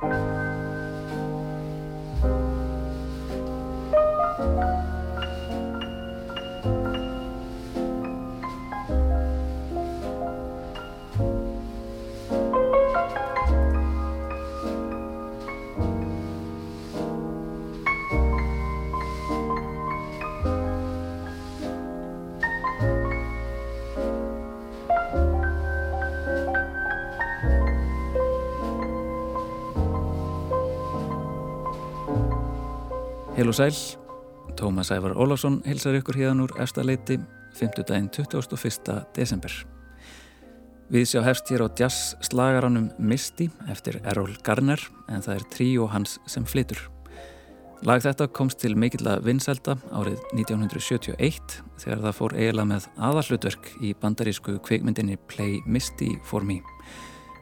Bye. Heil og sæl, Tómas Ævar Ólásson hilsar ykkur hérna úr efstaleiti 5. daginn 21. desember. Við sjá hefst hér á jazz slagaranum Misty eftir Errol Garner en það er tríó hans sem flytur. Lag þetta komst til mikill að vinsælda árið 1971 þegar það fór eiginlega með aðallutverk í bandarísku kveikmyndinni Play Misty for Me.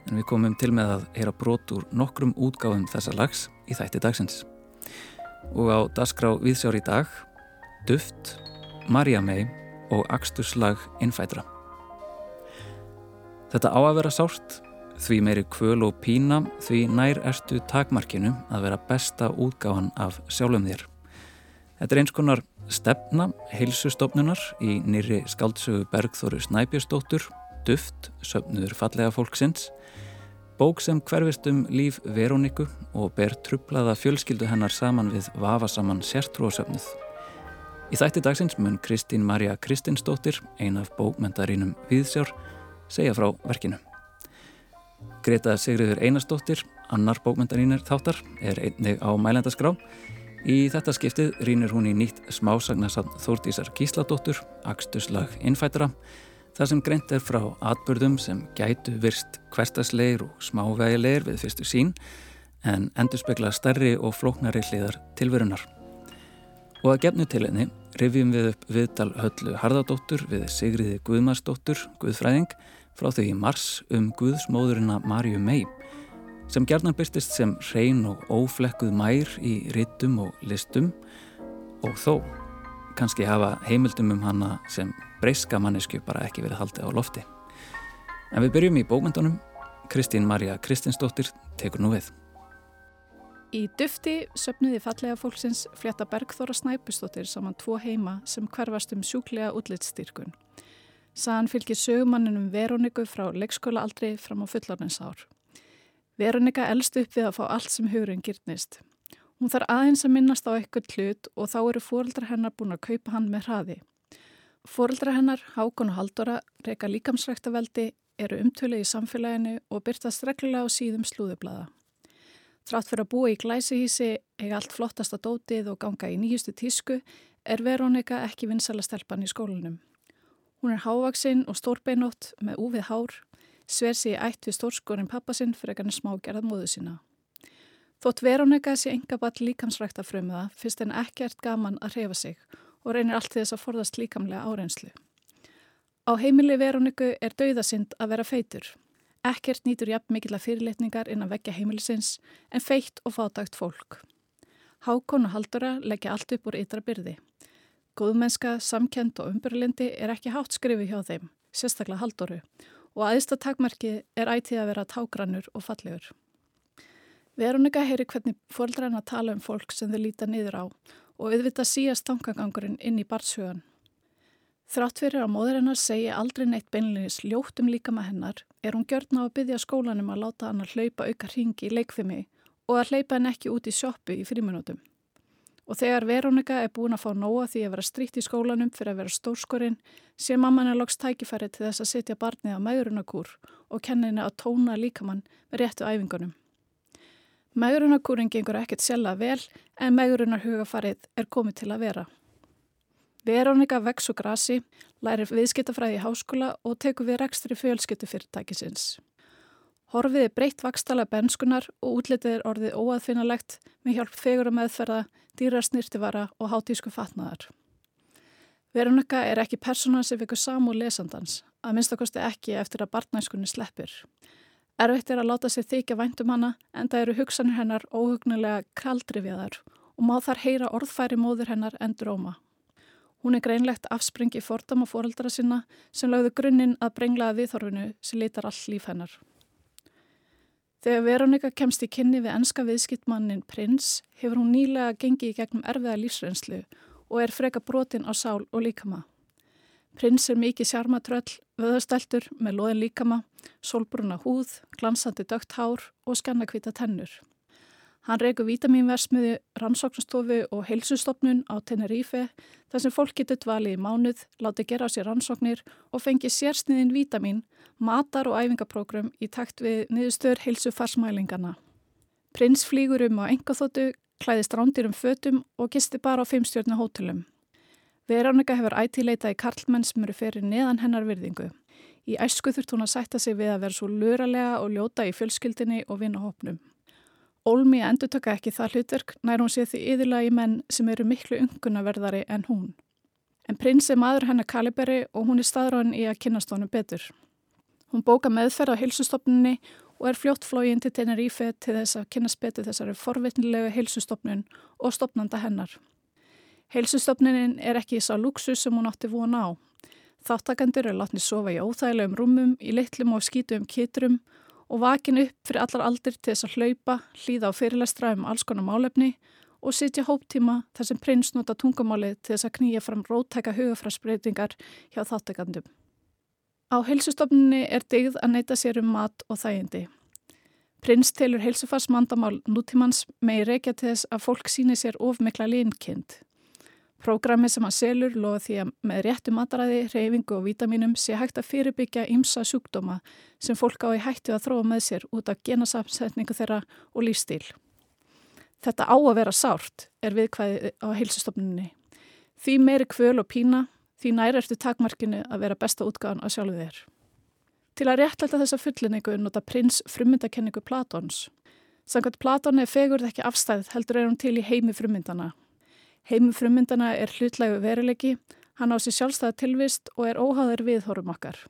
En við komum til með að heyra brot úr nokkrum útgáfum þessa lags í þætti dagsins og á dasgrá viðsjár í dag Duft, Marja May og Aksturslag Innfætra. Þetta á að vera sárt því meiri kvöl og pína því nær erstu takmarkinu að vera besta útgáðan af sjálfum þér. Þetta er eins konar stefna heilsustofnunar í nýri skaldsögu Bergþóru Snæbjörnsdóttur Duft, söfnuður fallega fólksins Bók sem hverfist um líf Veróniku og ber trublaða fjölskyldu hennar saman við vafasaman sértrúasöfnuð. Í þætti dagsins mun Kristín Marja Kristinsdóttir, ein af bókmentarínum Viðsjár, segja frá verkinu. Greta Sigriður Einarsdóttir, annar bókmentarínir þáttar, er einnig á mælendaskrá. Í þetta skiptið rínir hún í nýtt smásagnasafn Þórtísar Gísladóttur, Akstuslag Innfættra, Það sem greint er frá atbyrðum sem gætu virst hverstasleir og smávægilegir við fyrstu sín en endur spekla stærri og flóknari hliðar tilverunar. Og að gefnu til henni rifjum við upp viðtal höllu Harðardóttur við Sigriði Guðmarsdóttur, Guðfræðing, frá þau í mars um Guðsmóðurina Marju Mei sem gerðan byrstist sem hrein og óflekkuð mær í rittum og listum og þó kannski hafa heimildum um hana sem breyska mannesku bara ekki verið haldið á lofti. En við byrjum í bókmyndunum. Kristín Marja Kristinsdóttir tekur nú við. Í dufti söpniði fallega fólksins fletta Bergþóra Snæpustóttir saman tvo heima sem hverfast um sjúklega útlitstýrkun. Saðan fylgir sögumanninum Veroniku frá leikskóla aldrei fram á fullarnins ár. Veronika elst upp við að fá allt sem hugurinn gyrnist. Hún þarf aðeins að minnast á eitthvað hlut og þá eru fóreldrar hennar búin að kaupa hann með hraði. Fóreldra hennar, Hákon og Haldóra, reyka líkamsræktaveldi, eru umtölu í samfélaginu og byrtast reglulega á síðum slúðublada. Trátt fyrir að búa í glæsihísi, eiga allt flottasta dótið og ganga í nýjustu tísku, er Verónika ekki vinsala stelpan í skólanum. Hún er hávaksinn og stórbeinótt með úfið hár, sver sig í ætt við stórskorinn pappasinn fyrir ekki smágerðað móðu sína. Þótt Verónika sé enga ball líkamsræktafrömuða, fyrst en ekkert gaman að hrefa sig og reynir allt þess að forðast líkamlega árenslu. Á heimili Veroniku er dauðasind að vera feitur. Ekkert nýtur jafn mikilla fyrirletningar inn að vekja heimilisins en feitt og fátagt fólk. Hákon og Haldura leggja allt upp úr ytra byrði. Góðmennska, samkend og umbyrlindi er ekki hátt skrifi hjá þeim, sérstaklega Halduru, og aðista takmarki er ætið að vera tágrannur og fallegur. Veronika heyri hvernig fóldræna tala um fólk sem þau líta niður á og auðvitað síast tankagangurinn inn í barnshugan. Þrátt fyrir að móður hennar segi aldrei neitt beinleginis ljótt um líka með hennar er hún gjörna á að byggja skólanum að láta hann að hlaupa auka hringi í leikfimi og að hlaupa henn ekki út í sjóppu í fríminútum. Og þegar Veronika er búin að fá nóa því að vera stríkt í skólanum fyrir að vera stórskorinn sé mamman er loks tækifæri til þess að setja barnið á mæðurunakúr og kenna henni að tóna líkamann með réttu æfingunum. Mægrunarkúrin gengur ekkert sjálfa vel en mægrunar hugafarið er komið til að vera. Verónika vex og grasi, lærir viðskiptafræði í háskóla og tekur við rekstri fjölskyttu fyrirtækisins. Horfiði breytt vakstala benskunar og útlitið er orðið óaðfinnalegt með hjálp fegur að meðferða, dýrasnýrtivara og hátísku fatnaðar. Verónika er ekki persónan sem vekur samú lesandans, að minnstakosti ekki eftir að barnæskunni sleppir. Erfitt er að láta sér þykja væntum hana en það eru hugsanir hennar óhugnulega kaldrifjaðar og má þar heyra orðfæri móður hennar en dróma. Hún er greinlegt afspringi fordama fóreldra sinna sem lögðu grunninn að brenglaða viðhorfinu sem litar all líf hennar. Þegar Veronika kemst í kynni við enska viðskiptmannin Prins hefur hún nýlega gengið í gegnum erfiða lífsreynslu og er freka brotin á sál og líkama. Prins er mikið sjarmatröll, vöðastæltur með loðin líkama, solbruna húð, glansandi dögt hár og skannakvita tennur. Hann reyku vítaminversmiði, rannsóknstofu og heilsustofnun á Tenerife þar sem fólk getur dvalið í mánuð, láti gera á sér rannsóknir og fengi sérsniðin vítamin, matar og æfingaprógrum í takt við niðurstöður heilsufarsmælingana. Prins flýgur um á engaþóttu, klæðist rándir um fötum og gisti bara á fimmstjórnu hótelum. Verónika hefur ætileitað í karlmenn sem eru fyrir neðan hennar virðingu. Í æsku þurft hún að sætta sig við að vera svo luralega og ljóta í fjölskyldinni og vinahopnum. Olmi endur taka ekki það hlutverk nær hún sé því yðurlega í menn sem eru miklu ungunaverðari en hún. En prins er maður hennar Kaliberi og hún er staðráðin í að kynast honum betur. Hún bóka meðferð á heilsustofnunni og er fljótt flógin til Tenerife til þess að kynast betur þessari forvitnilegu heilsustofnun og stopnanda hennar. Heilsustofnunin er ekki að luxus sem hún átti vona á. Þáttakandur er látni sofa í óþægilegum rúmum, í litlum og skítum kitrum og vakin upp fyrir allar aldir til þess að hlaupa, hlýða á fyrirlestra um alls konar málefni og sitja hóptíma þar sem prins nota tungumálið til þess að knýja fram rótæka hugafræsbreytingar hjá þáttekandum. Á heilsustofnunni er digð að neyta sér um mat og þægindi. Prins telur heilsufarsmandamál nútímans megi reykja til þess að fólk síni sér ofmikla linkind. Prógrami sem hann selur loða því að með réttu mataræði, reyfingu og vítaminum sé hægt að fyrirbyggja ymsa sjúkdóma sem fólk á í hættu að þróa með sér út af genasamsetningu þeirra og lífstíl. Þetta á að vera sárt er viðkvæði á heilsustofnunni. Því meiri kvöl og pína, því næri eftir takmarkinu að vera besta útgáðan að sjálfu þér. Til að réttlæta þessa fullinningu nota prins frummyndakenningu Platons. Samkvæmt Platón er fegurð ekki afstæð heldur er hún til í heimi frummyndana Heimum frummyndana er hlutlægu veruleiki, hann á sér sjálfstæða tilvist og er óháður viðhórum okkar.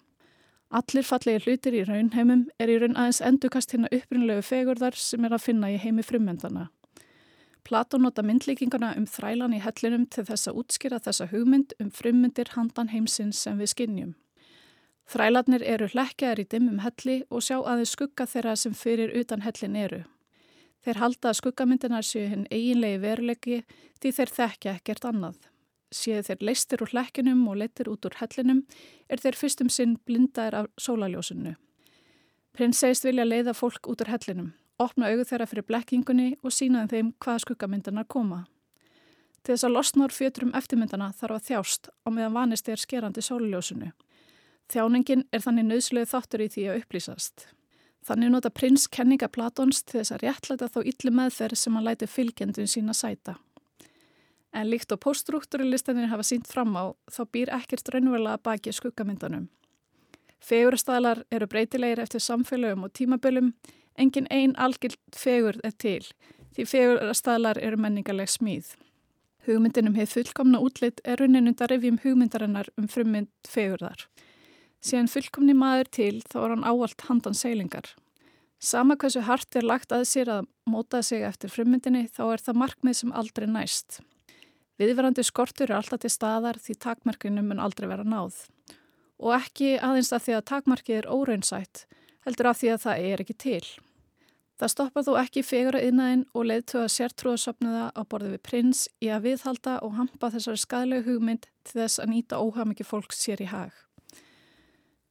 Allir fallegi hlutir í raunheimum er í raun aðeins endukast hérna upprunlegu fegurðar sem er að finna í heimi frummyndana. Platón nota myndlíkingana um þrælan í hellinum til þess að útskýra þessa hugmynd um frummyndir handan heimsins sem við skinnjum. Þrælarnir eru hlekkjaðar í dimmum helli og sjá aðeins skugga þeirra sem fyrir utan hellin eru. Þeir halda að skuggamyndinar séu hinn eiginlegi veruleiki því þeir þekkja ekkert annað. Séu þeir leistir úr hlekkinum og leittir út úr hellinum er þeir fyrstum sinn blindaðir af sólaljósinu. Prins segist vilja leiða fólk út úr hellinum, opna augu þeirra fyrir blekkingunni og sínaði þeim hvaða skuggamyndinar koma. Til þess að losna úr fjöturum eftirmyndana þarf að þjást á meðan vanist er skerandi sólaljósinu. Þjáningin er þannig nöðslega þáttur í því að upplýsast. Þannig nota prins kenninga Platons til þess að réttlæta þá yllu meðferð sem hann læti fylgjendun sína sæta. En líkt og poststruktúrilistanir hafa sínt fram á þá býr ekkert raunverulega baki skuggamyndanum. Fegurastælar eru breytilegir eftir samfélögum og tímabölum, engin einn algild fegur er til, því fegurastælar eru menningarleg smíð. Hugmyndinum hefð fullkomna útlitt er raunin undar revjum hugmyndarinnar um frummynd fegurðar. Síðan fullkomni maður til þá er hann ávalt handan seilingar. Sama hversu hart er lagt að sér að móta sig eftir frummyndinni þá er það markmið sem aldrei næst. Viðverandi skortur er alltaf til staðar því takmarkinu mun aldrei vera náð. Og ekki aðeins að því að takmarkið er óraunsætt, heldur af því að það er ekki til. Það stoppar þó ekki fegur að innaðinn og leiðtöða sértrúðasöfnuða á borði við prins í að viðhalda og hampa þessari skadlegu hugmynd til þess að nýta óhafmyggi fólk sér í hag.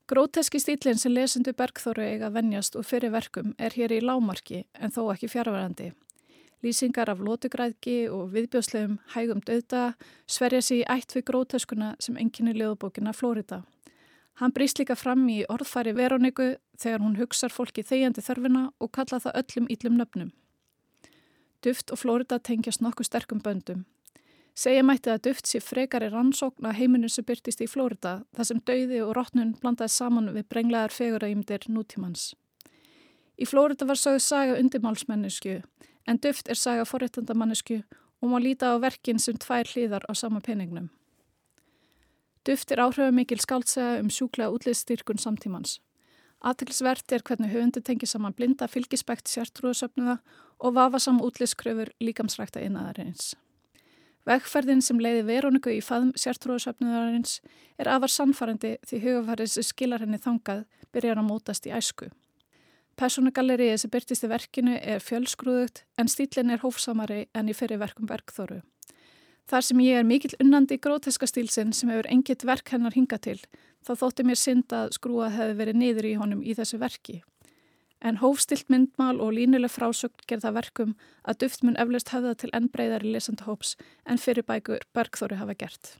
Gróteski stílinn sem lesendu Bergþóru eiga vennjast og fyrir verkum er hér í lámarki en þó ekki fjárverandi. Lýsingar af lótugræðki og viðbjóslegum hægum döðda sverja sér í ætt við gróteskuna sem enginni liðbókina Flórida. Hann brýst líka fram í orðfæri Veroniku þegar hún hugsar fólki þegjandi þörfina og kalla það öllum íllum nöfnum. Duft og Flórida tengjast nokkuð sterkum böndum. Segja mætti að duft sé frekari rannsókn að heiminu sem byrtist í Flórida þar sem dauði og rótnun blandaði saman við brenglegar feguraýmdir nútímans. Í Flórida var sögð saga undimálsmennisku en duft er saga forréttandamannisku og má líta á verkin sem tvær hlýðar á sama peningnum. Duft er áhrifamikil skáltsaga um sjúklega útliðstyrkun samtímans. Atilsvert er hvernig höfundu tengi saman blinda fylgispekt sértrúðsöfnuða og vafa saman útliðskröfur líkamsrækta innaðarins. Vegferðin sem leiði Veróniku í faðm sértrúðsöfnuðarins er afar sannfærandi því hugafærið sem skilar henni þangað byrjar að mótast í æsku. Personugallerið sem byrtist í verkinu er fjölsgrúðugt en stílinn er hófsamari enn í fyrir verkum verkþóru. Þar sem ég er mikill unnandi í gróteska stílsinn sem hefur engitt verk hennar hinga til, þá þótti mér synd að skrúa hefði verið niður í honum í þessu verki. En hófstilt myndmál og línuleg frásögn gerða verkum að duftmun eflaust höfða til enn breyðari lesandahóps en fyrir bækur bergþóri hafa gert.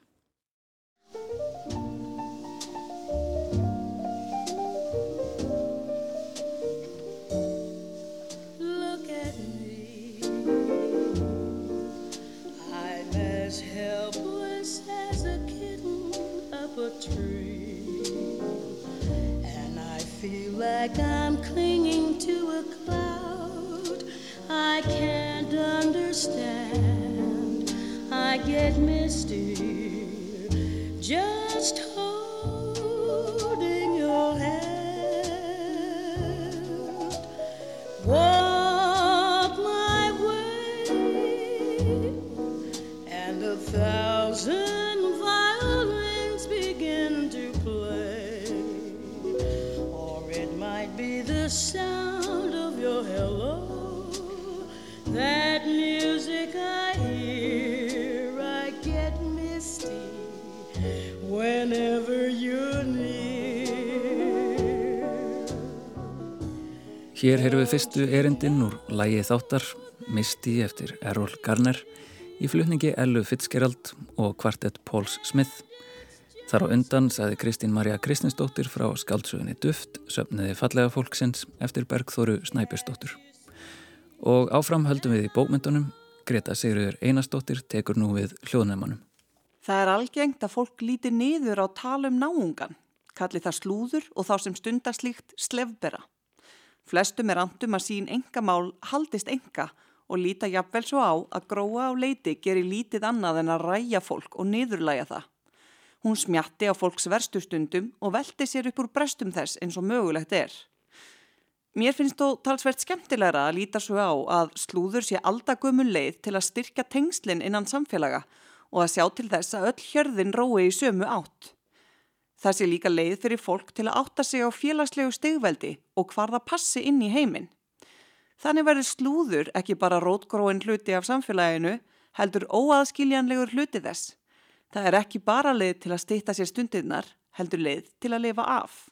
like I'm clinging understand. I get misty just Hér heyrðum við fyrstu erindinn úr lægi þáttar Misty eftir Errol Garner í flutningi Ellu Fitzgerald og kvartett Pauls Smith Þar á undan saði Kristín Marja Kristinsdóttir frá skaldsugunni Duft, söfniði fallega fólksins eftir Bergþóru Snæbjörnsdóttur. Og áfram höldum við í bókmyndunum, Greta Sigurður Einarsdóttir tekur nú við hljóðnæmanum. Það er algengt að fólk líti niður á talum náungan, kalli það slúður og þá sem stundaslíkt slefbera. Flestum er andum að sín engamál haldist enga og líta jafnvel svo á að gróa á leiti gerir lítið annað en að ræja fólk og niðurlæja það. Hún smjatti á fólks verstustundum og velti sér upp úr brestum þess eins og mögulegt er. Mér finnst þó talsvert skemmtilegra að líta svo á að slúður sé aldagömmun leið til að styrkja tengslinn innan samfélaga og að sjá til þess að öll hjörðin rói í sömu átt. Það sé líka leið fyrir fólk til að átta sig á félagslegu stegveldi og hvar það passi inn í heiminn. Þannig verður slúður ekki bara rótgróin hluti af samfélaginu, heldur óaðskiljanlegur hluti þess. Það er ekki bara leið til að stýta sér stundirnar, heldur leið til að lifa af.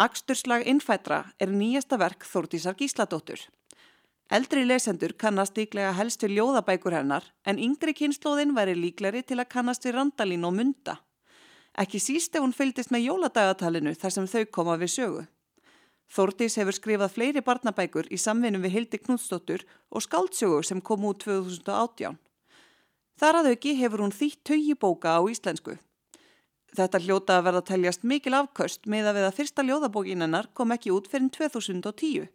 Aksturslag innfætra er nýjasta verk Þórtísar Gísladóttur. Eldri lesendur kannast líklega helst við ljóðabækur hennar en yngri kynnslóðin væri líkleri til að kannast við randalín og mynda. Ekki síst ef hún fylgist með jóladagatalinu þar sem þau koma við sögu. Þórtís hefur skrifað fleiri barnabækur í samvinum við Hildi Knútsdóttur og skáldsögu sem kom út 2018. Þar að auki hefur hún þýtt tögi bóka á íslensku. Þetta hljóta að verða teljast mikil afköst með að við að fyrsta ljóðabókinennar kom ekki út fyrir 2010.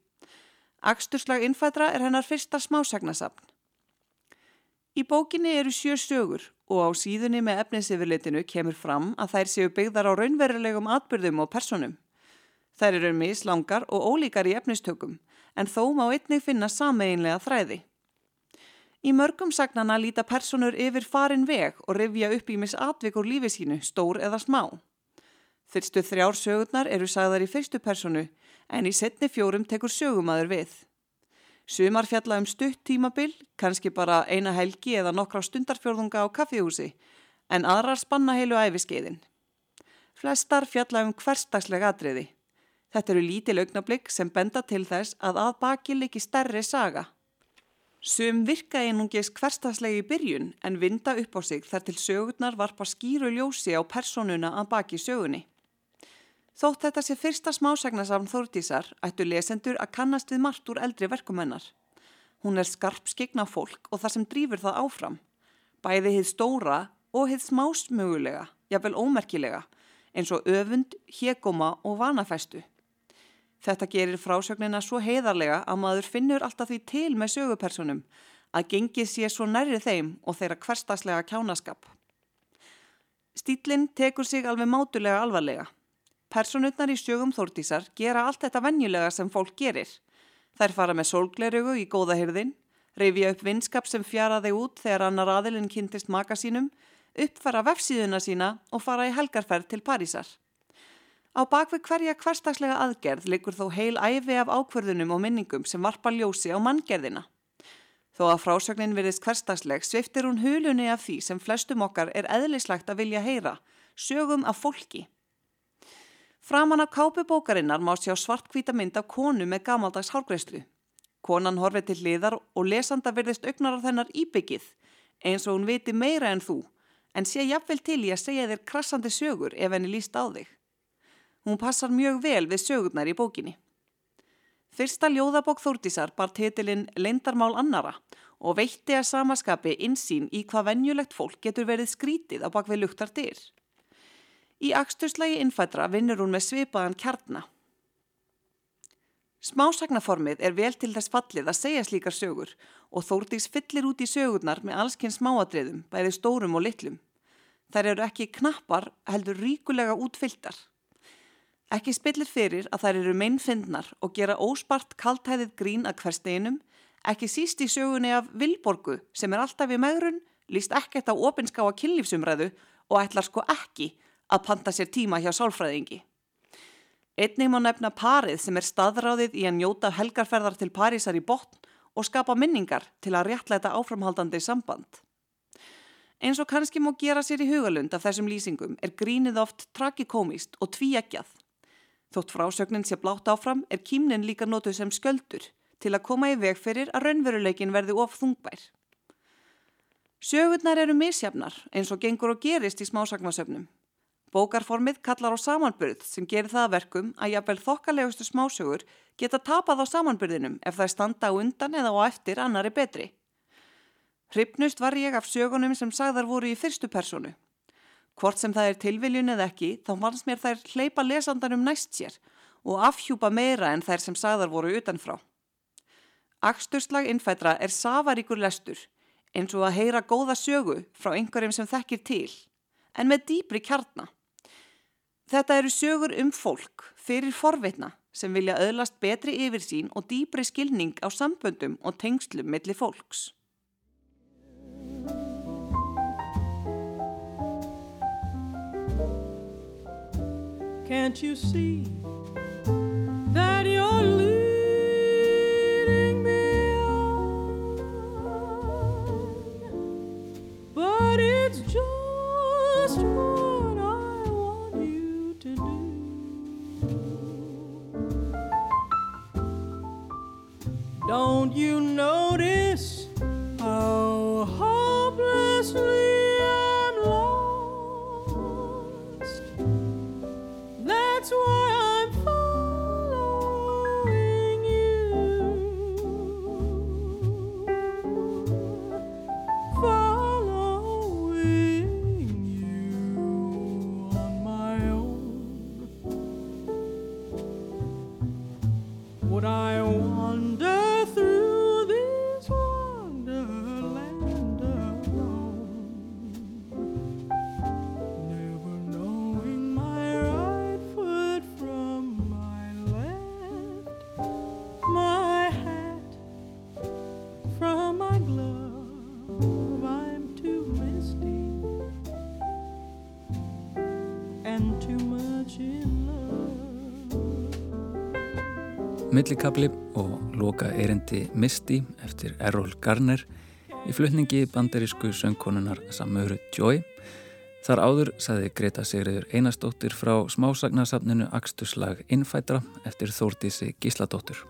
Aksturslag innfætra er hennar fyrsta smásagnasafn. Í bókinni eru sjö sögur og á síðunni með efnisifirleitinu kemur fram að þær séu byggðar á raunverulegum atbyrðum og personum. Þær eru mislangar og ólíkar í efnistökum en þó má einnig finna sameinlega þræði. Í mörgum sagnana líta personur yfir farin veg og rifja upp í mis atvik úr lífi sínu, stór eða smá. Fyrstu þrjár sögurnar eru sagðar í fyrstu personu en í setni fjórum tekur sögumadur við. Sumar fjalla um stutt tímabil, kannski bara eina helgi eða nokkra stundarfjörðunga á kaffihúsi, en aðrar spanna heilu æfiskeiðin. Flestar fjalla um hverstagslega atriði. Þetta eru lítil augnablík sem benda til þess að að baki líki stærri saga. Sum virka einungis hverstastlegi í byrjun en vinda upp á sig þar til sögurnar varpa skýru ljósi á personuna að baki sögunni. Þótt þetta sé fyrsta smásagnasafn Þórdísar ættu lesendur að kannast við margt úr eldri verkumennar. Hún er skarp skegna fólk og það sem drýfur það áfram. Bæði hitt stóra og hitt smásmögulega, jafnvel ómerkilega, eins og öfund, hégóma og vanafæstu. Þetta gerir frásögnina svo heiðarlega að maður finnur alltaf því til með sögupersonum að gengið sé svo nærri þeim og þeirra hverstaslega kjánaskap. Stílinn tekur sig alveg mátulega alvarlega. Personutnar í sögum þórtísar gera allt þetta venjulega sem fólk gerir. Þær fara með sólglerugu í góða hyrðin, reyfja upp vinskap sem fjara þeir út þegar annar aðilinn kynntist maka sínum, uppfara vefsíðuna sína og fara í helgarferð til Parísar. Á bakvið hverja hverstagslega aðgerð likur þó heil æfi af ákverðunum og minningum sem varpa ljósi á manngerðina. Þó að frásögnin verðist hverstagsleg sviftir hún hulunni af því sem flestum okkar er eðlislagt að vilja heyra, sögum af fólki. Framan af kápubókarinnar má sjá svartkvíta mynd af konu með gamaldags hálgreyslu. Konan horfið til liðar og lesanda verðist augnar á þennar íbyggið, eins og hún viti meira en þú, en sé jafnvel til í að segja þér krassandi sögur ef henni líst á þig. Hún passar mjög vel við sögurnar í bókinni. Fyrsta ljóðabók Þórtísar bar titilinn Leindarmál annara og veitti að samaskapi insýn í hvað venjulegt fólk getur verið skrítið á bakvið luktar dyr. Í axturslagi innfætra vinnur hún með svipaðan kjarna. Smásagnaformið er vel til þess fallið að segja slíkar sögur og Þórtís fyllir út í sögurnar með allskinn smáadriðum, bæði stórum og litlum. Þær eru ekki knappar, heldur ríkulega útfylltar. Ekki spillir fyrir að þær eru meinfindnar og gera óspart kaltæðið grín að hversteginum, ekki síst í sögunni af Vilborgu sem er alltaf í megrun, líst ekkert á opinská að kynlífsumræðu og ætlar sko ekki að panta sér tíma hjá sálfræðingi. Einnig má nefna parið sem er staðráðið í að njóta helgarferðar til Parísar í botn og skapa minningar til að réttlæta áframhaldandi samband. Eins og kannski má gera sér í hugalund af þessum lýsingum er grínið oft tragikomist og tvíeggjað. Þótt frásögnin sé blátt áfram er kýmnin líka nótuð sem sköldur til að koma í veg fyrir að raunveruleikin verði of þungbær. Sögurnar eru misjafnar eins og gengur og gerist í smásagmasöfnum. Bókarformið kallar á samanbyrð sem gerir það verkum að jafnvel þokkalegustu smásögur geta tapað á samanbyrðinum ef það er standa undan eða á eftir annari betri. Hrypnust var ég af sögunum sem sagðar voru í fyrstu personu Hvort sem það er tilviljun eða ekki, þá fannst mér þær hleypa lesandanum næst sér og afhjúpa meira en þær sem sagðar voru utanfrá. Aksturslag innfætra er safaríkur lestur, eins og að heyra góða sögu frá einhverjum sem þekkir til, en með dýbri kjarna. Þetta eru sögur um fólk, fyrir forvitna, sem vilja öðlast betri yfirsýn og dýbri skilning á samböndum og tengslum millir fólks. Can't you see Don't you notice Millikabli og loka erindi Misty eftir Errol Garner í flutningi banderísku söngkonunar Samuru Joy. Þar áður saði Greta Sigriður Einarstóttir frá smásagnasafninu Akstuslag Innfætra eftir Þórtísi Gísladóttur.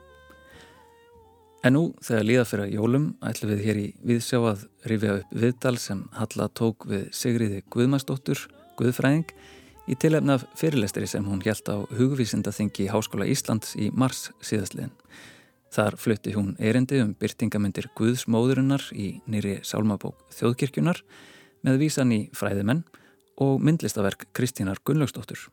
En nú þegar líða fyrir jólum ætlum við hér í viðsjá að rifja upp viðdal sem Halla tók við Sigriði Guðmastóttur, Guðfræðing í tilefnaf fyrirlestri sem hún hjælt á hugvísindaþingi Háskóla Íslands í mars síðastliðin. Þar flutti hún erindi um byrtingamindir Guðsmóðurinnar í nýri sálmabók Þjóðkirkjunar með vísan í fræðimenn og myndlistaverk Kristínar Gunnlaugsdóttur.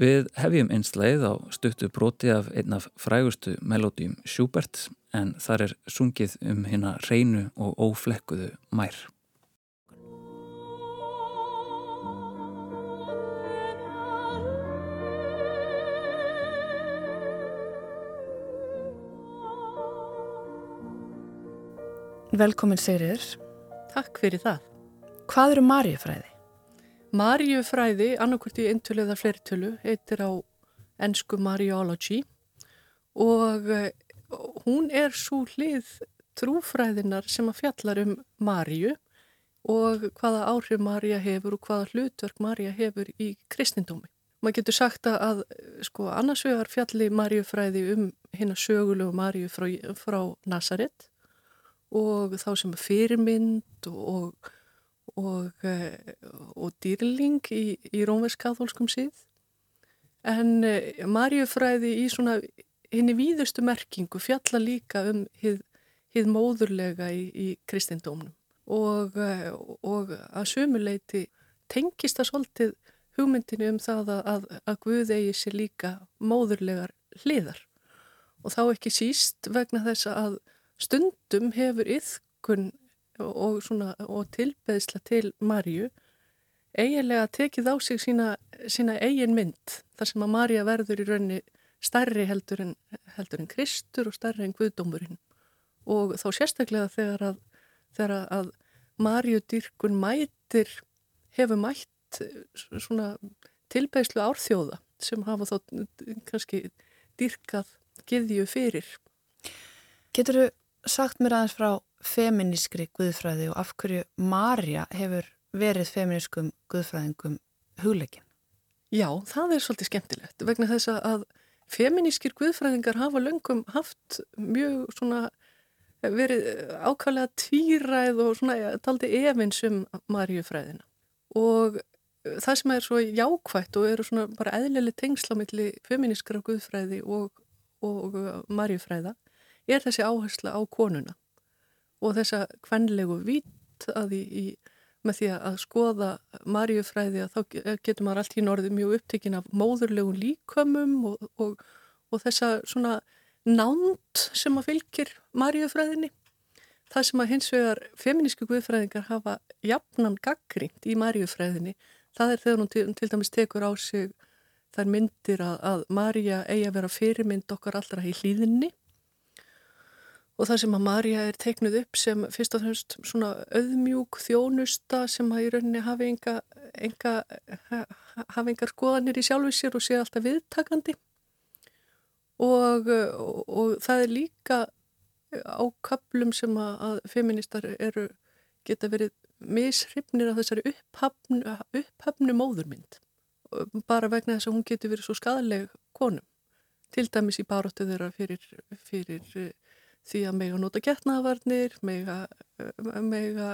Við hefjum einsleið á stuttu broti af einn af frægustu melódium Schubert en þar er sungið um hérna reynu og óflekkuðu mær. Velkomin Sigriður. Takk fyrir það. Hvað eru marjufræði? Marjufræði, annarkvört í eintölu eða fleirtölu, heitir á ennsku Mariology og uh, hún er svo hlið trúfræðinar sem að fjallar um Marju og hvaða áhrif Marja hefur og hvaða hlutverk Marja hefur í kristindómi. Man getur sagt að sko annars vegar fjalli Marjufræði um hérna sögulegu Marju frá, frá Nazaret og þá sem fyrirmynd og, og, eh, og dýrling í, í rómverðskathólskum síð. En eh, Marjufræði í svona henni víðustu merkingu fjalla líka um hið, móðurlega í, í kristindómnum og, eh, og að sömuleiti tengist það svolítið hugmyndinu um það að, að Guð eigi sér líka móðurlegar hliðar og þá ekki síst vegna þess að stundum hefur yðkun og, og tilbeðsla til Marju eiginlega tekið á sig sína, sína eigin mynd þar sem að Marja verður í raunni stærri heldur en, heldur en Kristur og stærri en Guðdómurinn og þá sérstaklega þegar að, þegar að Marju dyrkun mætir hefur mætt svona tilbæslu árþjóða sem hafa þá kannski dyrkað giðju fyrir. Getur þú sagt mér aðeins frá feminískri guðfræði og af hverju Marja hefur verið feminískum guðfræðingum hugleikin? Já, það er svolítið skemmtilegt vegna þess að feminískir guðfræðingar hafa löngum haft mjög svona verið ákvæmlega tvíræð og svona taldi efins um Marjufræðina og það sem er svo jákvægt og eru svona bara eðlileg tengsla milli feminískra guðfræði og, og uh, marjufræða er þessi áhersla á konuna og þessa kvenlegu vít að í, í, með því að skoða marjufræði að þá getur maður allt í norði mjög upptekinn af móðurlegun líkömmum og, og, og þessa svona nánt sem að fylgir marjufræðinni það sem að hins vegar feminísku guðfræðingar hafa jafnan gaggrínt í marjufræðinni það er þegar hún til, til dæmis tekur á sig þær myndir að, að Marja eigi að vera fyrirmynd okkar allra í hlýðinni og það sem að Marja er teiknuð upp sem fyrst og fremst svona auðmjúk þjónusta sem að í rauninni hafi enga, enga hafi engar skoðanir í sjálfu sér og sé alltaf viðtakandi. Og, og, og það er líka á kaplum sem að, að feministar eru geta verið mishrifnir af þessari upphafnu, upphafnu móðurmynd. Bara vegna þess að hún getur verið svo skadaleg konum. Til dæmis í baróttu þeirra fyrir, fyrir því að mega nota getnaðvarnir mega, uh, mega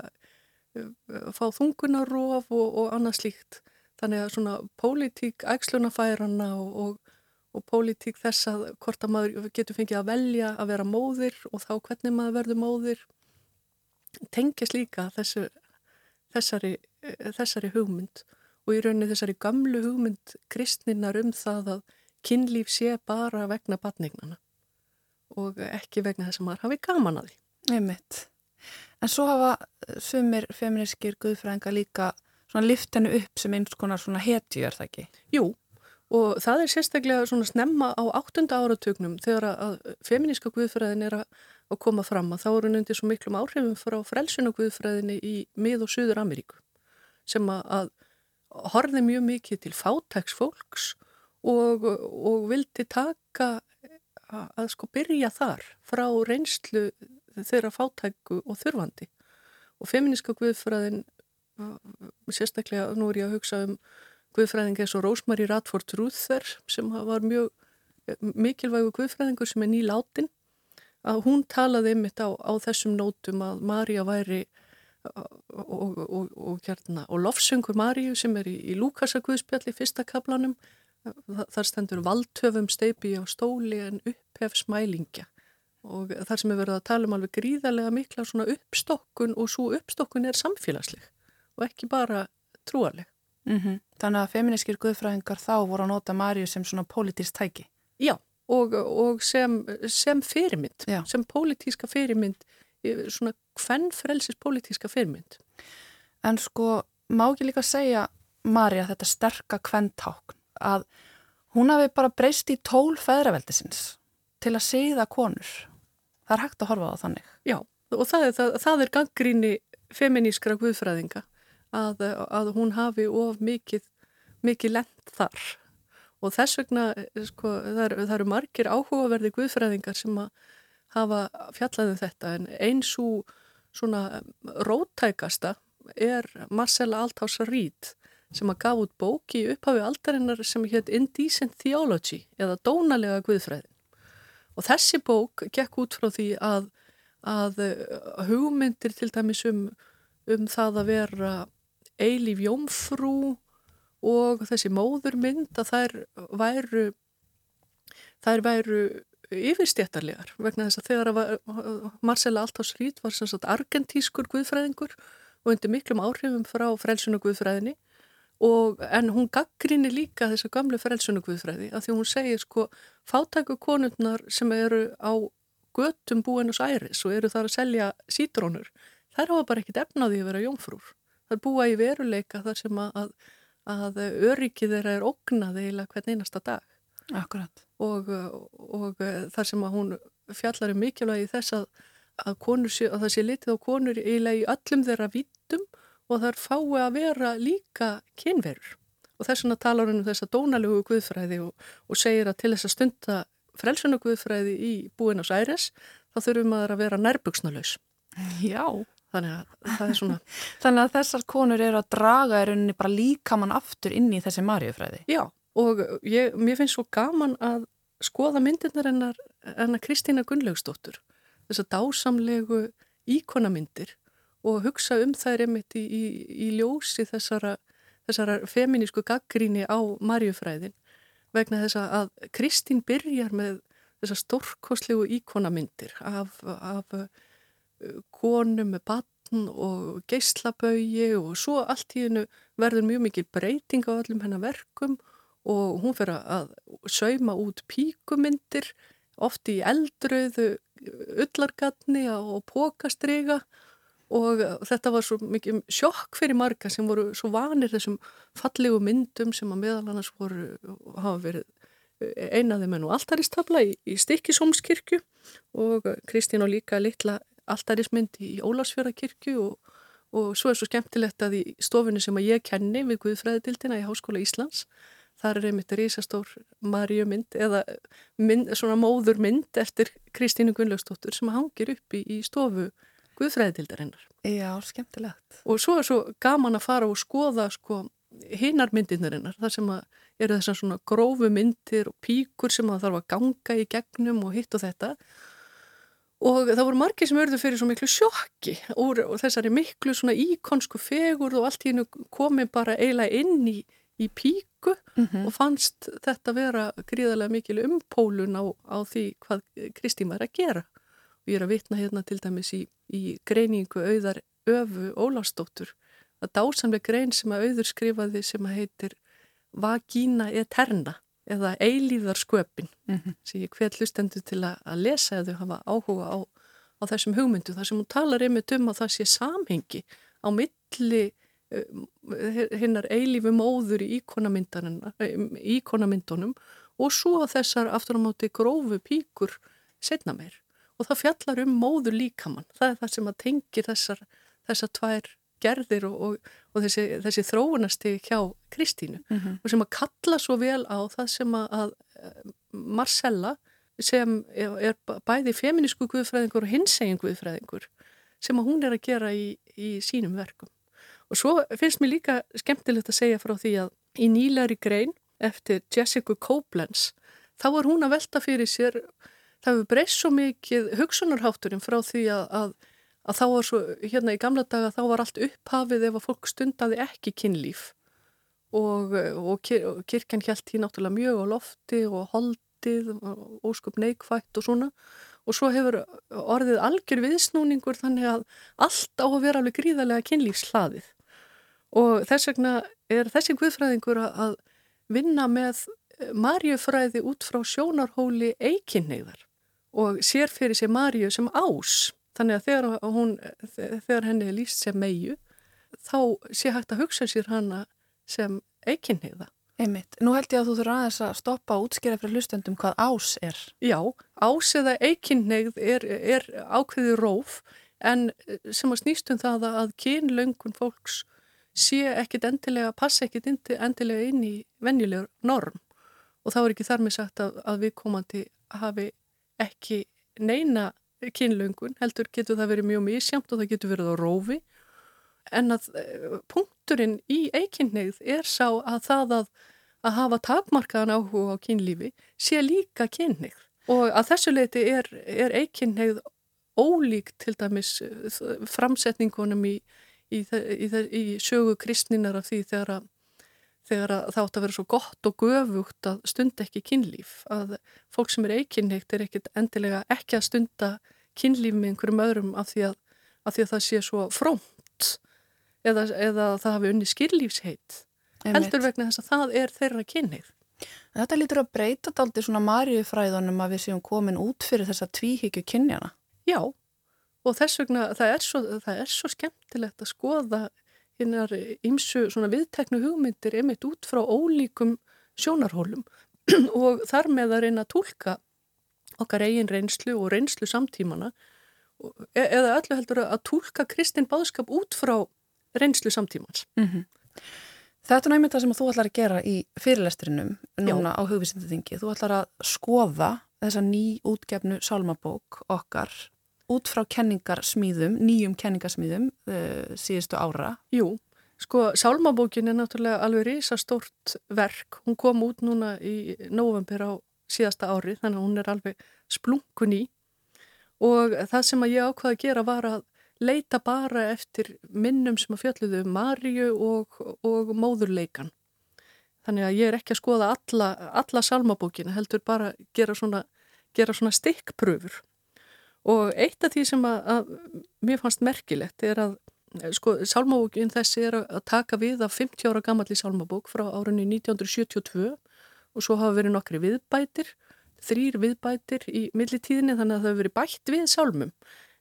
uh, fá þungunarof og, og annað slíkt. Þannig að svona pólitík ægslunafærana og, og, og pólitík þess að hvort að maður getur fengið að velja að vera móðir og þá hvernig maður verður móðir tengjast líka þessu þessari, eh, þessari hugmynd. Og í rauninni þessari gamlu hugmynd kristninnar um það að kynlíf sé bara vegna batningnana og ekki vegna þess að maður hafi gaman að því. Einmitt. En svo hafa sumir feministkir guðfræðinga líka svona liftinu upp sem eins konar svona hetju, er það ekki? Jú, og það er sérstaklega svona snemma á áttunda áratögnum þegar að feministka guðfræðin er að koma fram að þá eru nöndir svo miklum áhrifum frá frelsunagviðfræðinni í mið- og Suður Ameríku sem að horfi mjög mikið til fátæks fólks og, og vildi taka að, sko byrja þar frá reynslu þeirra fátæku og þurfandi. Og feministka guðfræðin sérstaklega nú er ég að hugsa um guðfræðingi eins og Rósmarí Radford Rúþer sem var mjög mikilvægu guðfræðingur sem er nýláttinn að hún talaði ymitt á, á þessum nótum að Marja væri og, og, og, hérna, og lofsöngur Marju sem er í, í Lúkasakvöðspjalli fyrsta kaplanum þar stendur valdhöfum steipi á stóli en upphef smælingja og þar sem er verið að tala um alveg gríðarlega mikla svona uppstokkun og svo uppstokkun er samfélagsleg og ekki bara trúarleg. Mm -hmm. Þannig að feministkir guðfræðingar þá voru að nota Marju sem svona politist tæki? Já, og, og sem, sem fyrirmynd, Já. sem pólitíska fyrirmynd, svona hvern frelsis pólitíska fyrirmynd. En sko, má ekki líka segja Marja þetta sterka kvenntákn að hún hafi bara breyst í tól feðraveldisins til að segja konur. Það er hægt að horfa á þannig. Já, og það er, það, það er ganggríni feminískra guðfræðinga að, að hún hafi of mikið, mikið lent þar og þess vegna sko, það, það eru margir áhugaverði guðfræðingar sem að hafa fjallaðum þetta en eins og svona róttækasta er Marcella Althaus Reed sem að gaf út bóki í upphafi aldarinnar sem hétt Indecent Theology eða Dónalega Guðfræðin. Og þessi bók gekk út frá því að, að hugmyndir til dæmis um, um það að vera eilíf jómfrú og þessi móðurmynd að þær væru, þær væru yfirstjættarlegar vegna þess að þegar að Marcella Althaus Reed var argentískur guðfræðingur og undir miklum áhrifum frá frelsunu guðfræðinni og, en hún gaggrinni líka þessa gamlu frelsunu guðfræði að því hún segir sko fátæku konundnar sem eru á göttum Búinus Æris og eru þar að selja sítrónur þær hafa bara ekkit efnaði að vera jómfrúr þær búa í veruleika þar sem að, að öryggið þeirra er ógnað eiginlega hvern einasta dag Akkurat. Og, og þar sem að hún fjallar um mikilvægi þess að, að, sé, að það sé litið á konur eiginlega í öllum þeirra vittum og þar fái að vera líka kynverur. Og þess vegna talar hún um þessa dónalögu guðfræði og, og segir að til þess að stunda frelsuna guðfræði í Búinás Æres þá þurfum að vera nærbuksnalaus. Já. Þannig að það er svona... Þannig að þessar konur eru að draga í rauninni bara líka mann aftur inn í þessi marjufræði. Já og ég, mér finnst svo gaman að skoða myndirnar ennar, ennar Kristína Gunnlaugsdóttur þess að dásamlegu íkonamyndir og hugsa um þær einmitt í, í, í ljósi þessara, þessara feminísku gaggríni á marjufræðin vegna þess að Kristín byrjar með þessar stórkoslegu íkonamyndir af, af uh, konum með batn og geyslabögi og svo allt í hennu verður mjög mikil breyting á öllum hennar verkum og hún fyrir að sauma út píkumyndir oft í eldröðu ullargatni og pókastriga og þetta var svo mikið sjokk fyrir marga sem voru svo vanir þessum fallegu myndum sem að meðal annars voru hafa verið einaði menn og alltaristabla í, í Stikkisómskirkju og Kristín og líka litla alltarismynd í Ólarsfjörðarkirkju og, og svo er svo skemmtilegt að í stofunni sem að ég kenni við Guðfræðitildina í Háskóla Íslands þar er einmitt risastór marjumynd eða mynd, svona móðurmynd eftir Kristínu Gunnlaugstóttur sem hangir upp í, í stofu Guðfræðitildarinnar. Já, skemmtilegt. Og svo er svo gaman að fara og skoða sko hinnar myndinarinnar, þar sem að eru þessar svona grófu myndir og píkur sem að þarf að ganga í gegnum og hitt og þetta og það voru margir sem örðu fyrir svo miklu sjokki og þessari miklu svona íkonsku fegur og allt í hennu komi bara eiginlega inn í í píku mm -hmm. og fannst þetta vera gríðarlega mikil umpólun á, á því hvað Kristín var að gera. Og ég er að vitna hérna til dæmis í, í greiningu auðar öfu Óláfsdóttur að dásamlega grein sem að auður skrifaði sem að heitir Vagina Eterna eða Eilíðarsköpin mm -hmm. sem ég hver hlustendur til að, að lesa eða hafa áhuga á, á þessum hugmyndu þar sem hún talar einmitt um að það sé samhengi á milli hinnar eilífi móður í íkonamyndunum og svo þessar aftur á móti grófu píkur setna meir og það fjallar um móður líkamann. Það er það sem að tengir þessar, þessar tvær gerðir og, og, og þessi, þessi þróunasti hjá Kristínu. Mm -hmm. og sem að kalla svo vel á það sem að, að Marcella sem er bæði feminísku guðfræðingur og hinsegin guðfræðingur sem að hún er að gera í, í sínum verkum. Og svo finnst mér líka skemmtilegt að segja frá því að í nýlari grein eftir Jessica Koblenz þá var hún að velta fyrir sér, það hefur breyst svo mikið hugsunarhátturinn frá því að, að, að þá var svo, hérna í gamla daga þá var allt upphafið ef að fólk stundaði ekki kynlíf. Og, og, kyr, og kirkjan held því náttúrulega mjög á lofti og holdið og óskup neikvægt og svona. Og svo hefur orðið algjör viðsnúningur þannig að allt á að vera alveg gríðarlega kynlífslaðið og þess vegna er þessi guðfræðingur að vinna með marjufræði út frá sjónarhóli eikinneiðar og sér fyrir sér marju sem ás þannig að þegar, hún, þegar henni er líst sem meiu þá sé hægt að hugsa sér hana sem eikinneiða Einmitt. Nú held ég að þú þurfa aðeins að stoppa og útskýra fyrir hlustendum hvað ás er. Já, ás eða eikinnegð er, er ákveði róf en sem að snýstum það að kynlöngun fólks sé ekkit endilega, passa ekkit endilega inn í venjulegur norm og þá er ekki þar með sagt að, að við komandi hafi ekki neina kynlöngun, heldur getur það verið mjög mísjamt og það getur verið á rófi. En að eh, punkturinn í eikinnegð er sá að það að, að hafa takmarkaðan áhuga á kynlífi sé líka kynneigð og að þessu leiti er, er eikinnegð ólík til dæmis eh, framsetningunum í, í, í, í sögu kristninar af því þegar að þegar það átt að vera svo gott og göfugt að stunda ekki kynlíf að fólk sem er eikinneitt er ekkit endilega ekki að stunda kynlíf með einhverjum öðrum af því að, af því að það sé svo frómt eða, eða það hafi unni skillífsheit heldur vegna þess að það er þeirra kynneið. Þetta lítur að breyta aldrei svona marjufræðunum að við séum komin út fyrir þessa tvíhyggju kynjana. Já og þess vegna það er svo, það er svo skemmtilegt að skoða hinnar ímsu svona viðteknu hugmyndir emitt út frá ólíkum sjónarhólum og þar með að reyna að tólka okkar eigin reynslu og reynslu samtímana e eða öllu heldur að tólka kristin báðskap út frá reynslu samtímans. Mm -hmm. Þetta er næmið það sem þú ætlar að gera í fyrirlestrinum núna Já. á hugvísindaþingi. Þú ætlar að skoða þessa ný útgefnu salmabók okkar út frá kenningarsmýðum, nýjum kenningarsmýðum uh, síðustu ára? Jú, sko Sálmabókin er náttúrulega alveg risastórt verk. Hún kom út núna í november á síðasta ári þannig að hún er alveg splunkun í og það sem að ég ákvaði að gera var að leita bara eftir minnum sem að fjalluðu um Marju og, og móðurleikan. Þannig að ég er ekki að skoða alla, alla salmabókina, heldur bara gera svona, svona stikkpröfur Og eitt af því sem að, að mér fannst merkilegt er að sko, sálmabókin þessi er að taka við af 50 ára gammalli sálmabók frá árunni 1972 og svo hafa verið nokkri viðbætir, þrýr viðbætir í millitíðinni þannig að það hefur verið bætt við sálmum.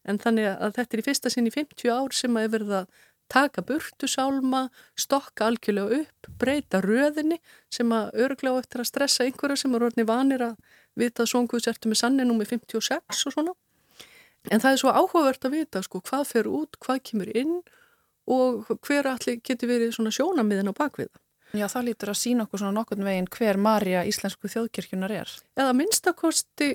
En þannig að þetta er í fyrsta sinn í 50 ár sem að hefur verið að taka burtu sálma, stokka algjörlega upp, breyta röðinni sem að örglega eftir að stressa einhverju sem er orðinni vanir að vita að svonguðs ertu með sanninum með 56 og svona. En það er svo áhugavert að vita sko hvað fer út, hvað kemur inn og hver allir getur verið svona sjónamiðin á bakviða. Já, það lítur að sína okkur svona nokkurn veginn hver Marja íslensku þjóðkirkjunar er. Eða minnstakosti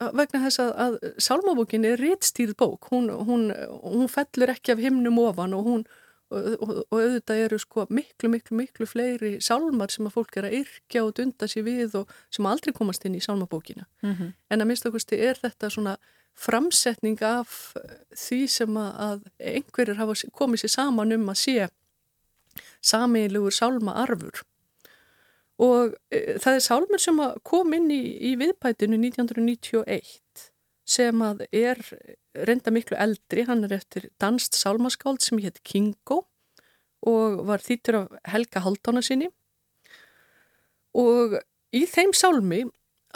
vegna þess að, að Salmabókin er réttstýrð bók. Hún, hún, hún fellur ekki af himnum ofan og hún og, og, og auðvitað eru sko miklu, miklu, miklu fleiri salmar sem að fólk er að yrkja og dunda sér við og sem aldrei komast inn í Salmabókina. Mm -hmm. En að minnstakosti er þetta svona framsetning af því sem að einhverjir hafa komið sér saman um að sé samiðlugur sálma arfur og e, það er sálmur sem kom inn í, í viðpætinu 1991 sem að er reynda miklu eldri, hann er eftir danst sálmaskáld sem hétt Kingo og var þýttur af Helga Haldána sinni. Og í þeim sálmi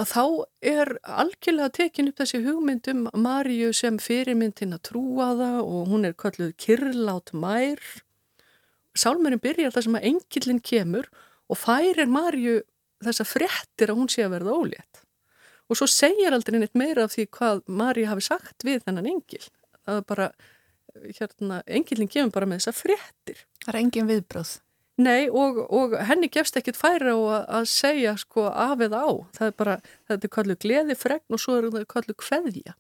að þá er algjörlega tekin upp þessi hugmyndum Maríu sem fyrirmyndin að trúa það og hún er kalluð kyrlátt mær. Sálmurinn byrjar það sem að engillin kemur og færir Maríu þessa frettir að hún sé að verða ólétt. Og svo segir aldrei neitt meira af því hvað Maríu hafi sagt við þennan engil. Það er bara, hérna, engillin kemur bara með þessa frettir. Það er engin viðbröð. Nei og, og henni gefst ekkit færi á að, segja sko af eða á. Það er bara, þetta er kallu gleði fregn og svo er það kallu kveðja.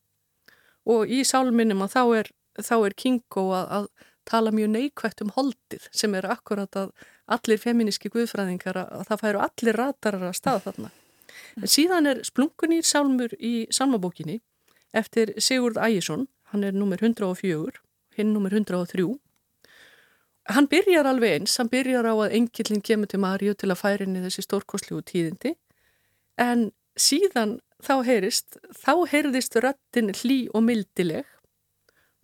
Og í sálminnum að þá er, þá er Kingo að, að tala mjög neikvægt um holdið sem er akkurat að allir feminíski guðfræðingar að, að það færu allir ratarar að stað þarna. En síðan er splunkunýr sálmur í salmabókinni eftir Sigurd Ægjesson, hann er nummer 104, hinn nummer 103 Hann byrjar alveg eins, hann byrjar á að engillin kemur til Maríu til að færa inn í þessi stórkoslu tíðindi. En síðan þá heyrist, þá heyrðist röttin hlý og mildileg.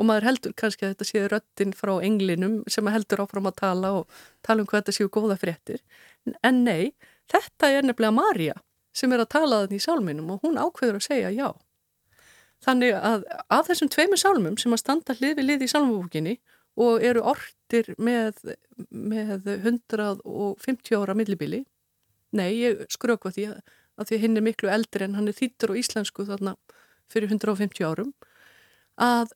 Og maður heldur kannski að þetta séu röttin frá englinum sem heldur áfram að tala og tala um hvað þetta séu góða fréttir. En nei, þetta er nefnilega Maríu sem er að tala þannig í sálminum og hún ákveður að segja já. Þannig að af þessum tveimur sálmum sem að standa hlið við lið í sálmabúkinni og eru ortir með, með 150 ára millibili. Nei, ég skrökva því að, að því hinn er miklu eldri en hann er þýttur og íslensku þarna fyrir 150 árum að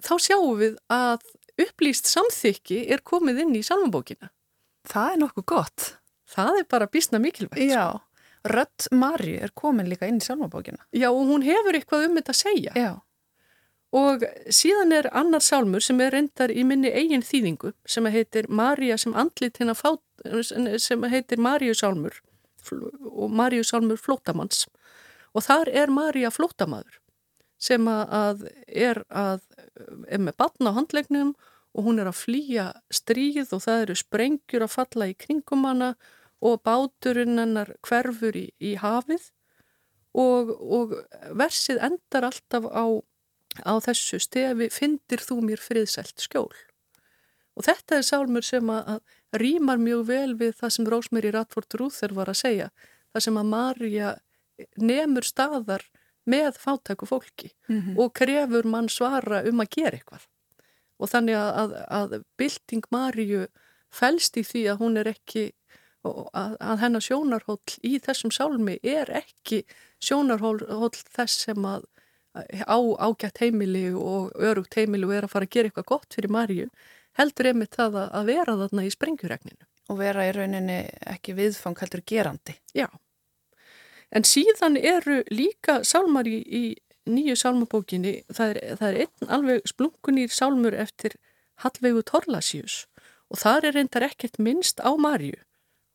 þá sjáum við að upplýst samþykki er komið inn í salmabókina. Það er nokkuð gott. Það er bara bísna mikilvægt. sko. Já, Rött Marju er komin líka inn í salmabókina. Já, og hún hefur eitthvað um þetta að segja. Já. Og síðan er annar sálmur sem er reyndar í minni eigin þýðingu sem heitir Marja sem andlit hérna fát, sem heitir Marju sálmur og Marju sálmur flótamanns og þar er Marja flótamaður sem að er að er með batna á handlegnum og hún er að flýja stríð og það eru sprengjur að falla í kringum hana og báturinn hennar hverfur í, í hafið. Og, og versið endar alltaf á á þessu stefi fyndir þú mér friðselt skjól. Og þetta er sálmur sem að, rýmar mjög vel við það sem Rósmeri Ratford Rúþer var að segja, það sem að Marja nemur staðar með fátæku fólki Mm -hmm. og krefur mann svara um að gera eitthvað. Og þannig að, að, að bylting Marju fælst í því að hún er ekki, að, að hennar sjónarhóll í þessum sálmi er ekki sjónarhóll þess sem að á ágætt heimili og örugt heimili og er að fara að gera eitthvað gott fyrir Marju, heldur einmitt það að, að vera þarna í sprengjuregninu. Og vera í rauninni ekki viðfang heldur gerandi. Já, en síðan eru líka sálmar í, í nýju sálmabókinni, það er, það er einn alveg splunkunýr sálmur eftir Hallveigu Torlasjus og þar er reyndar ekkert minnst á Marju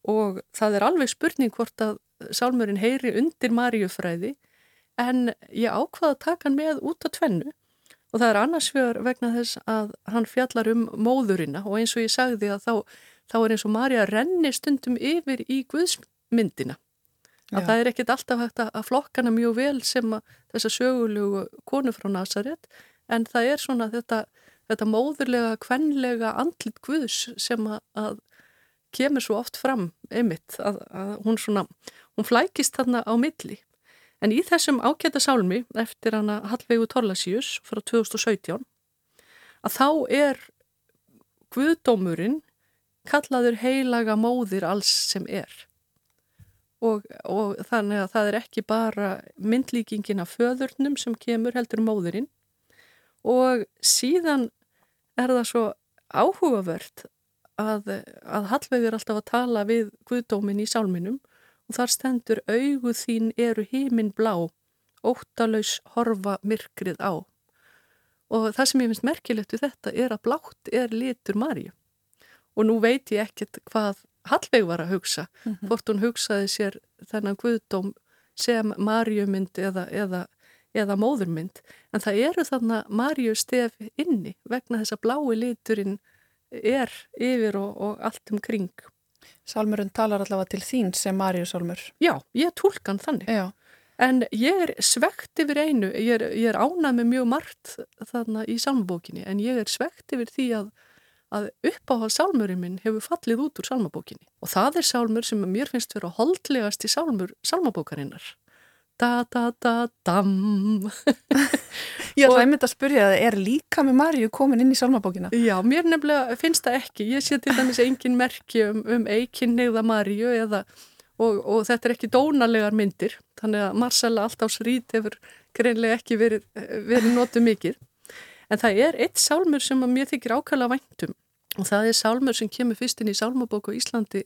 og það er alveg spurning hvort að sálmurinn heyri undir Marjufræði en ég ákvaði að taka hann með út á tvennu. Og það er annars vegar vegna þess að hann fjallar um móðurina. Og eins og ég sagði að þá, þá er eins og Marja renni stundum yfir í Guðsmyndina. Að Já. það er ekkit alltaf hægt að að flokka hana mjög vel sem þessa sögulegu konu frá Nazaret en það er svona þetta, þetta móðurlega, kvenlega andlit Guðs sem að, að kemur svo oft fram einmitt að, að hún svona, hún flækist þarna á milli En í þessum ágæta sálmi eftir hana Hallveigu Torlasíus frá 2017 að þá er Guðdómurinn kallaður heilaga móðir alls sem er. Og, og þannig að það er ekki bara myndlíkingin af föðurnum sem kemur heldur móðurinn og síðan er það svo áhugavert að, að Hallveigur er alltaf að tala við Guðdómin í sálminum og þar stendur augu þín eru hímin blá, óttalaus horfa myrkrið á. Og það sem ég finnst merkilegt við þetta er að blátt er litur Marju. Og nú veit ég ekkert hvað Hallveig var að hugsa, hvort hún hugsaði sér þennan guðdóm sem Marjumynd eða, eða, eða móðurmynd. En það eru þarna Marju stef inni vegna þess að blái liturinn er yfir og, og allt um kring. Sálmurinn talar allavega til þín sem Marju Sálmur. Já, ég tólkan þannig. Já. En ég er svegt yfir einu, ég er, ég er ánað með mjög margt þarna í sálmabókinni, en ég er svegt yfir því að, að uppáhald sálmurinn minn hefur fallið út úr sálmabókinni. Og það er sálmur sem mér finnst vera holdlegast í sálmur sálmabókarinnar. Da, da, da, dam. Ég ætla einmitt að spyrja það, er líka með Marju komin inn í Sálmabókina? Já, mér nefnilega finnst það ekki. Ég sé til dæmis engin merki um, um eikin neyða Maríu eða, og, og þetta er ekki dónalegar myndir. Þannig að Marcella alltaf srít hefur greinlega ekki verið, verið notu mikið. En það er eitt sálmur sem að mér þykir ákvæmlega væntum og það er sálmur sem kemur fyrst inn í Sálmabóku Íslandi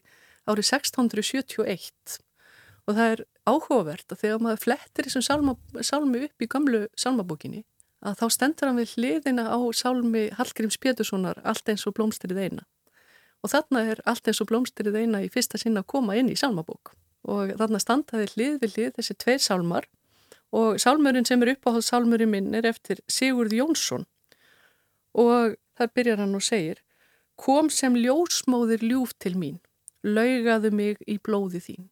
árið 1671 og það er áhugavert að þegar maður flettir þessum sálma, sálmi upp í gamlu sálmabókinni að þá stendur hann við hliðina á sálmi Hallgríms Péturssonar allt eins og blómstrið eina. Og þarna er allt eins og blómstrið eina í fyrsta sinna að koma inn í sálmabók. Og þarna standaði hlið við hlið þessi tveir sálmar og sálmurinn sem er uppáhald sálmurinn minn er eftir Sigurð Jónsson. Og þar byrjar hann og segir Kom sem ljósmóðir ljúf til mín, laugaðu mig í blóði þín.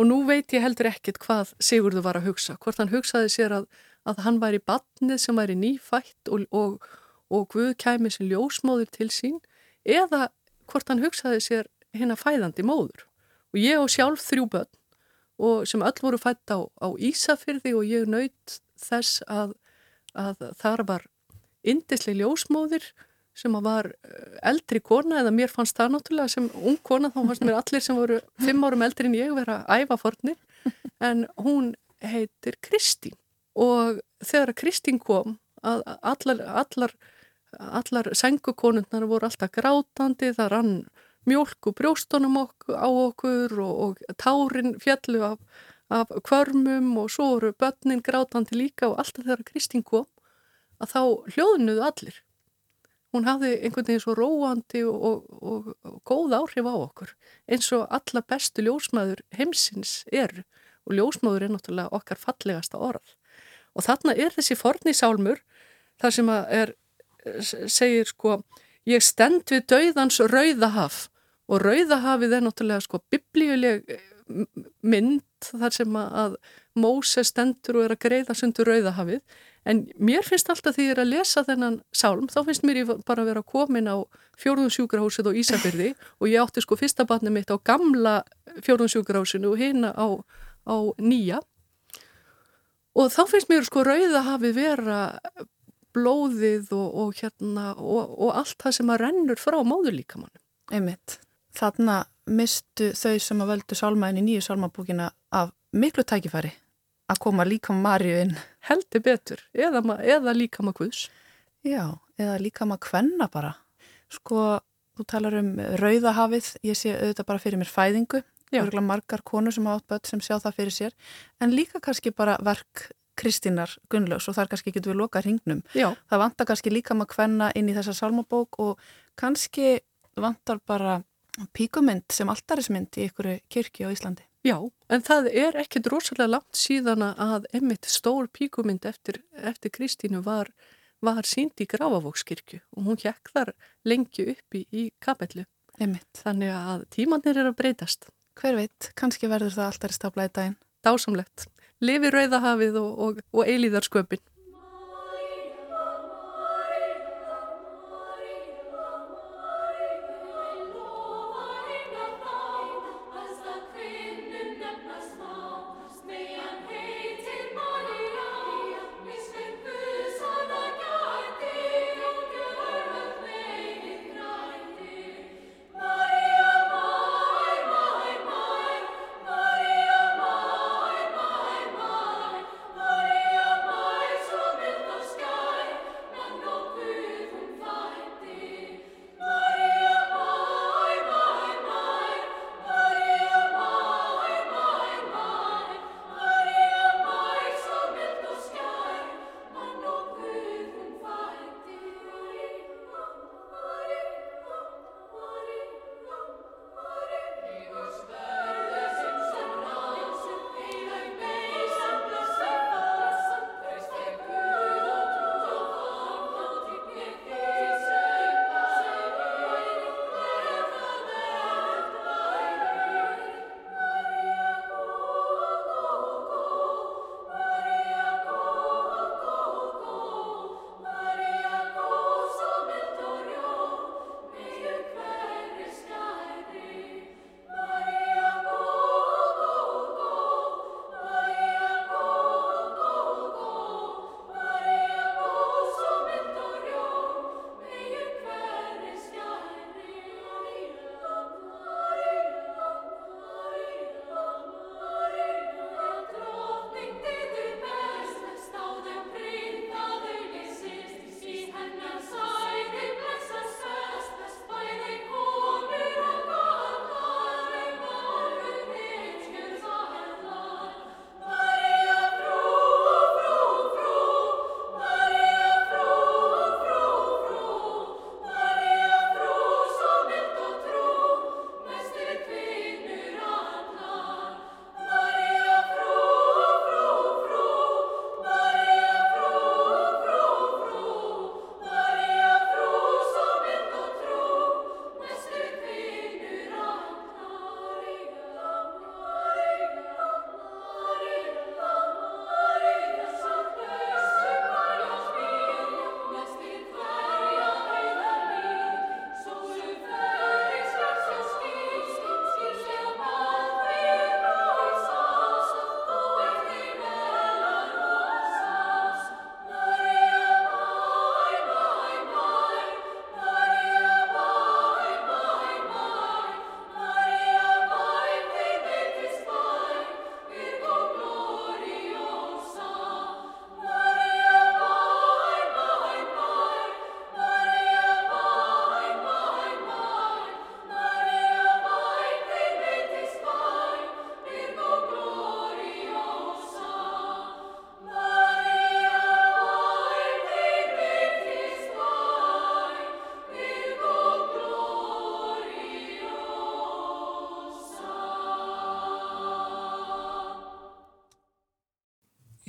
Og nú veit ég heldur ekkit hvað Sigurður var að hugsa, hvort hann hugsaði sér að að hann væri batnið sem væri nýfætt og, og, og Guð kæmi sem ljósmóður til sín eða hvort hann hugsaði sér hérna fæðandi móður. Og ég og sjálf þrjú börn og sem öll voru fætt á, á Ísafyrði og ég naut þess að, að þar var indislega ljósmóðir sem var eldri kona eða mér fannst það náttúrulega sem ung kona þá fannst mér allir sem voru fimm árum eldri en ég vera æfafornir en hún heitir Kristín og þegar Kristín kom að allar, allar allar sengukonundnar voru alltaf grátandi, það rann mjölk og brjóstunum okkur, á okkur og, og tárin fjallu af, af kvörmum og svo voru börnin grátandi líka og alltaf þegar Kristín kom að þá hljóðnuðu allir. Hún hafði einhvern veginn svo róandi og, og, og góð áhrif á okkur eins og alla bestu ljósmaður heimsins eru. Og ljósmaður er náttúrulega okkar fallegasta orð. Og þarna er þessi fornisálmur þar sem að er, segir sko, ég stend við dauðans rauðahaf og rauðahafið er náttúrulega sko biblíuleg mynd þar sem að Móse stendur og er að greiða sundur rauðahafið en mér finnst alltaf því að ég er að lesa þennan sálm, þá finnst mér ég bara að vera komin á fjórðunsjúkrahúsið á Ísafyrði og ég átti sko fyrsta barnið mitt á gamla fjórðunsjúkrahúsinu og hérna á, á nýja og þá finnst mér sko rauðahafið vera blóðið og, og hérna og, og allt það sem að rennur frá móðurlíkamannu. Einmitt. Þarna mistu þau sem að völdu sálmaðin í nýju sálmabúkina af miklu tækifæri að koma líka Marju inn. Heldur betur, eða, eða líka með Guðs. Já, eða líka með Kvenna bara. Sko, þú talar um Rauðahafið, ég sé auðvitað bara fyrir mér fæðingu, örgulega margar konur sem átt börn sem sjá það fyrir sér, en líka kannski bara verk Kristínar Gunnlaus og þar kannski getur við loka hringnum. Já. Það vantar kannski líka með Kvenna inn í þessa salmabók og kannski vantar bara píkumynd sem alltarismynd í ykkur kirkju á Íslandi. Já, en það er ekkert rosalega langt síðan að einmitt stór píkumynd eftir, eftir Kristínu var, var sínd í Grafavókskirkju og hún hjekk þar lengi uppi í kapellu. Einmitt. Þannig að tímannir er að breytast. Hver veit, kannski verður það alltaf í stafla í daginn. Dásamlegt. Lifi rauðahafið og, og, og eilíðarsköpin.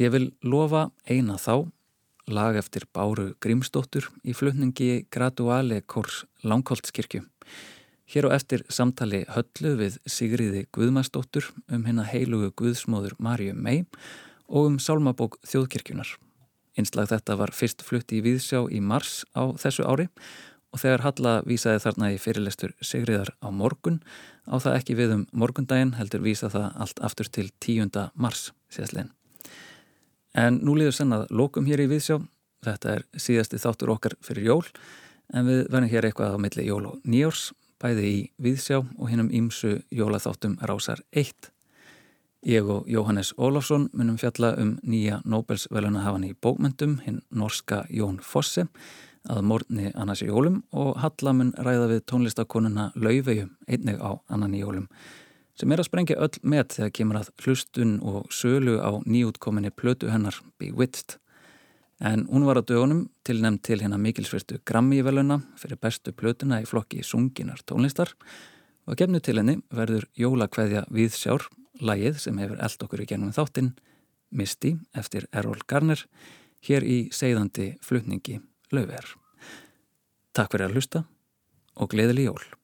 Ég vil lofa eina þá, lag eftir Báru Grímsdóttur í flutningi Graduale Kors Langholtskirkju. Hér á eftir samtali höllu við Sigriði Guðmarsdóttur um hérna heilugu Guðsmóður Marju Mei og um sálmabók Þjóðkirkjunar. Einslag þetta var fyrst flutti í Víðsjá í mars á þessu ári og þegar Halla vísaði þarna í fyrirlestur Sigriðar á morgun á það ekki við um morgundaginn heldur vísa það allt aftur til 10. mars síðastlegin. En nú líður sennað lókum hér í Víðsjá. Þetta er síðasti þáttur okkar fyrir jól en við verðum hér eitthvað á milli jól og nýjórs bæði í Víðsjá og hinnum ímsu jólaþáttum rásar 1. Ég og Jóhannes Ólafsson munum fjalla um nýja Nobels velunahafan í bókmyndum, hinn norska Jón Fosse, að morgni annars í jólum og Halla mun ræða við tónlistakonuna Laufeyju, einnig á annan í jólum, sem er að sprengja öll með þegar kemur að hlustun og sölu á nýjútkominni plötu hennar Bewitched. En hún var á dögunum tilnæmt til hérna mikilsvertu Grammy veluna fyrir bestu plötuna í flokki sunginar tónlistar og gefnu til henni verður jólakveðja við sjár Lægið sem hefur eld okkur í genum þáttinn, Misti eftir Errol Garner, hér í segðandi flutningi Lauver. Takk fyrir að hlusta og gleðileg jól.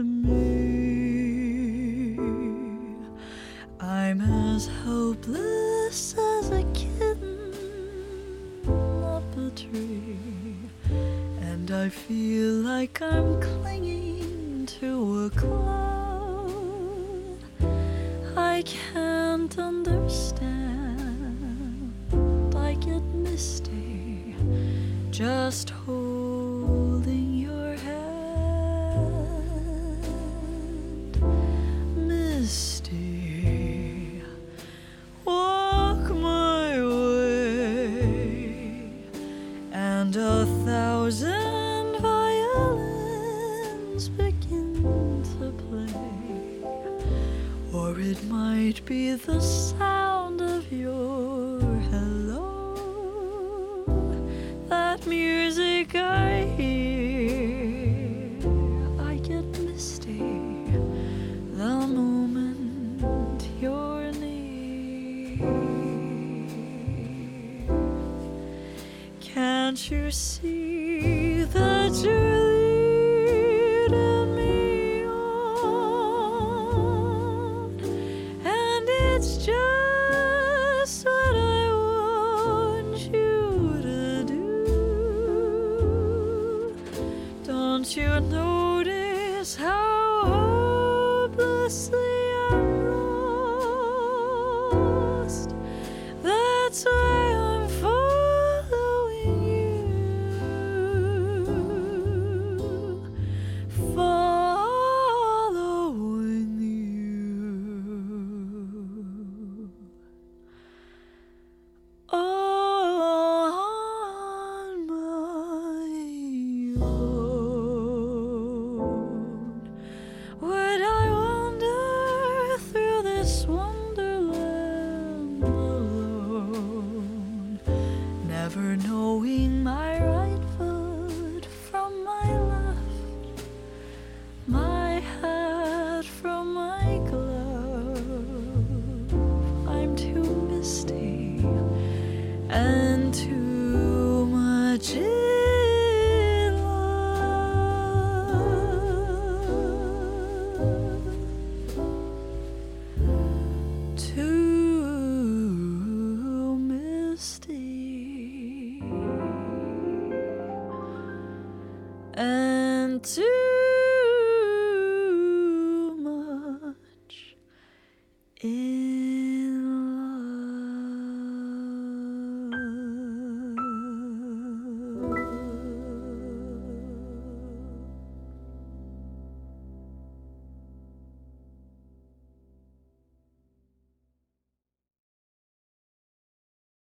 At me. I'm as hopeless as a kitten up a tree. And I feel like I'm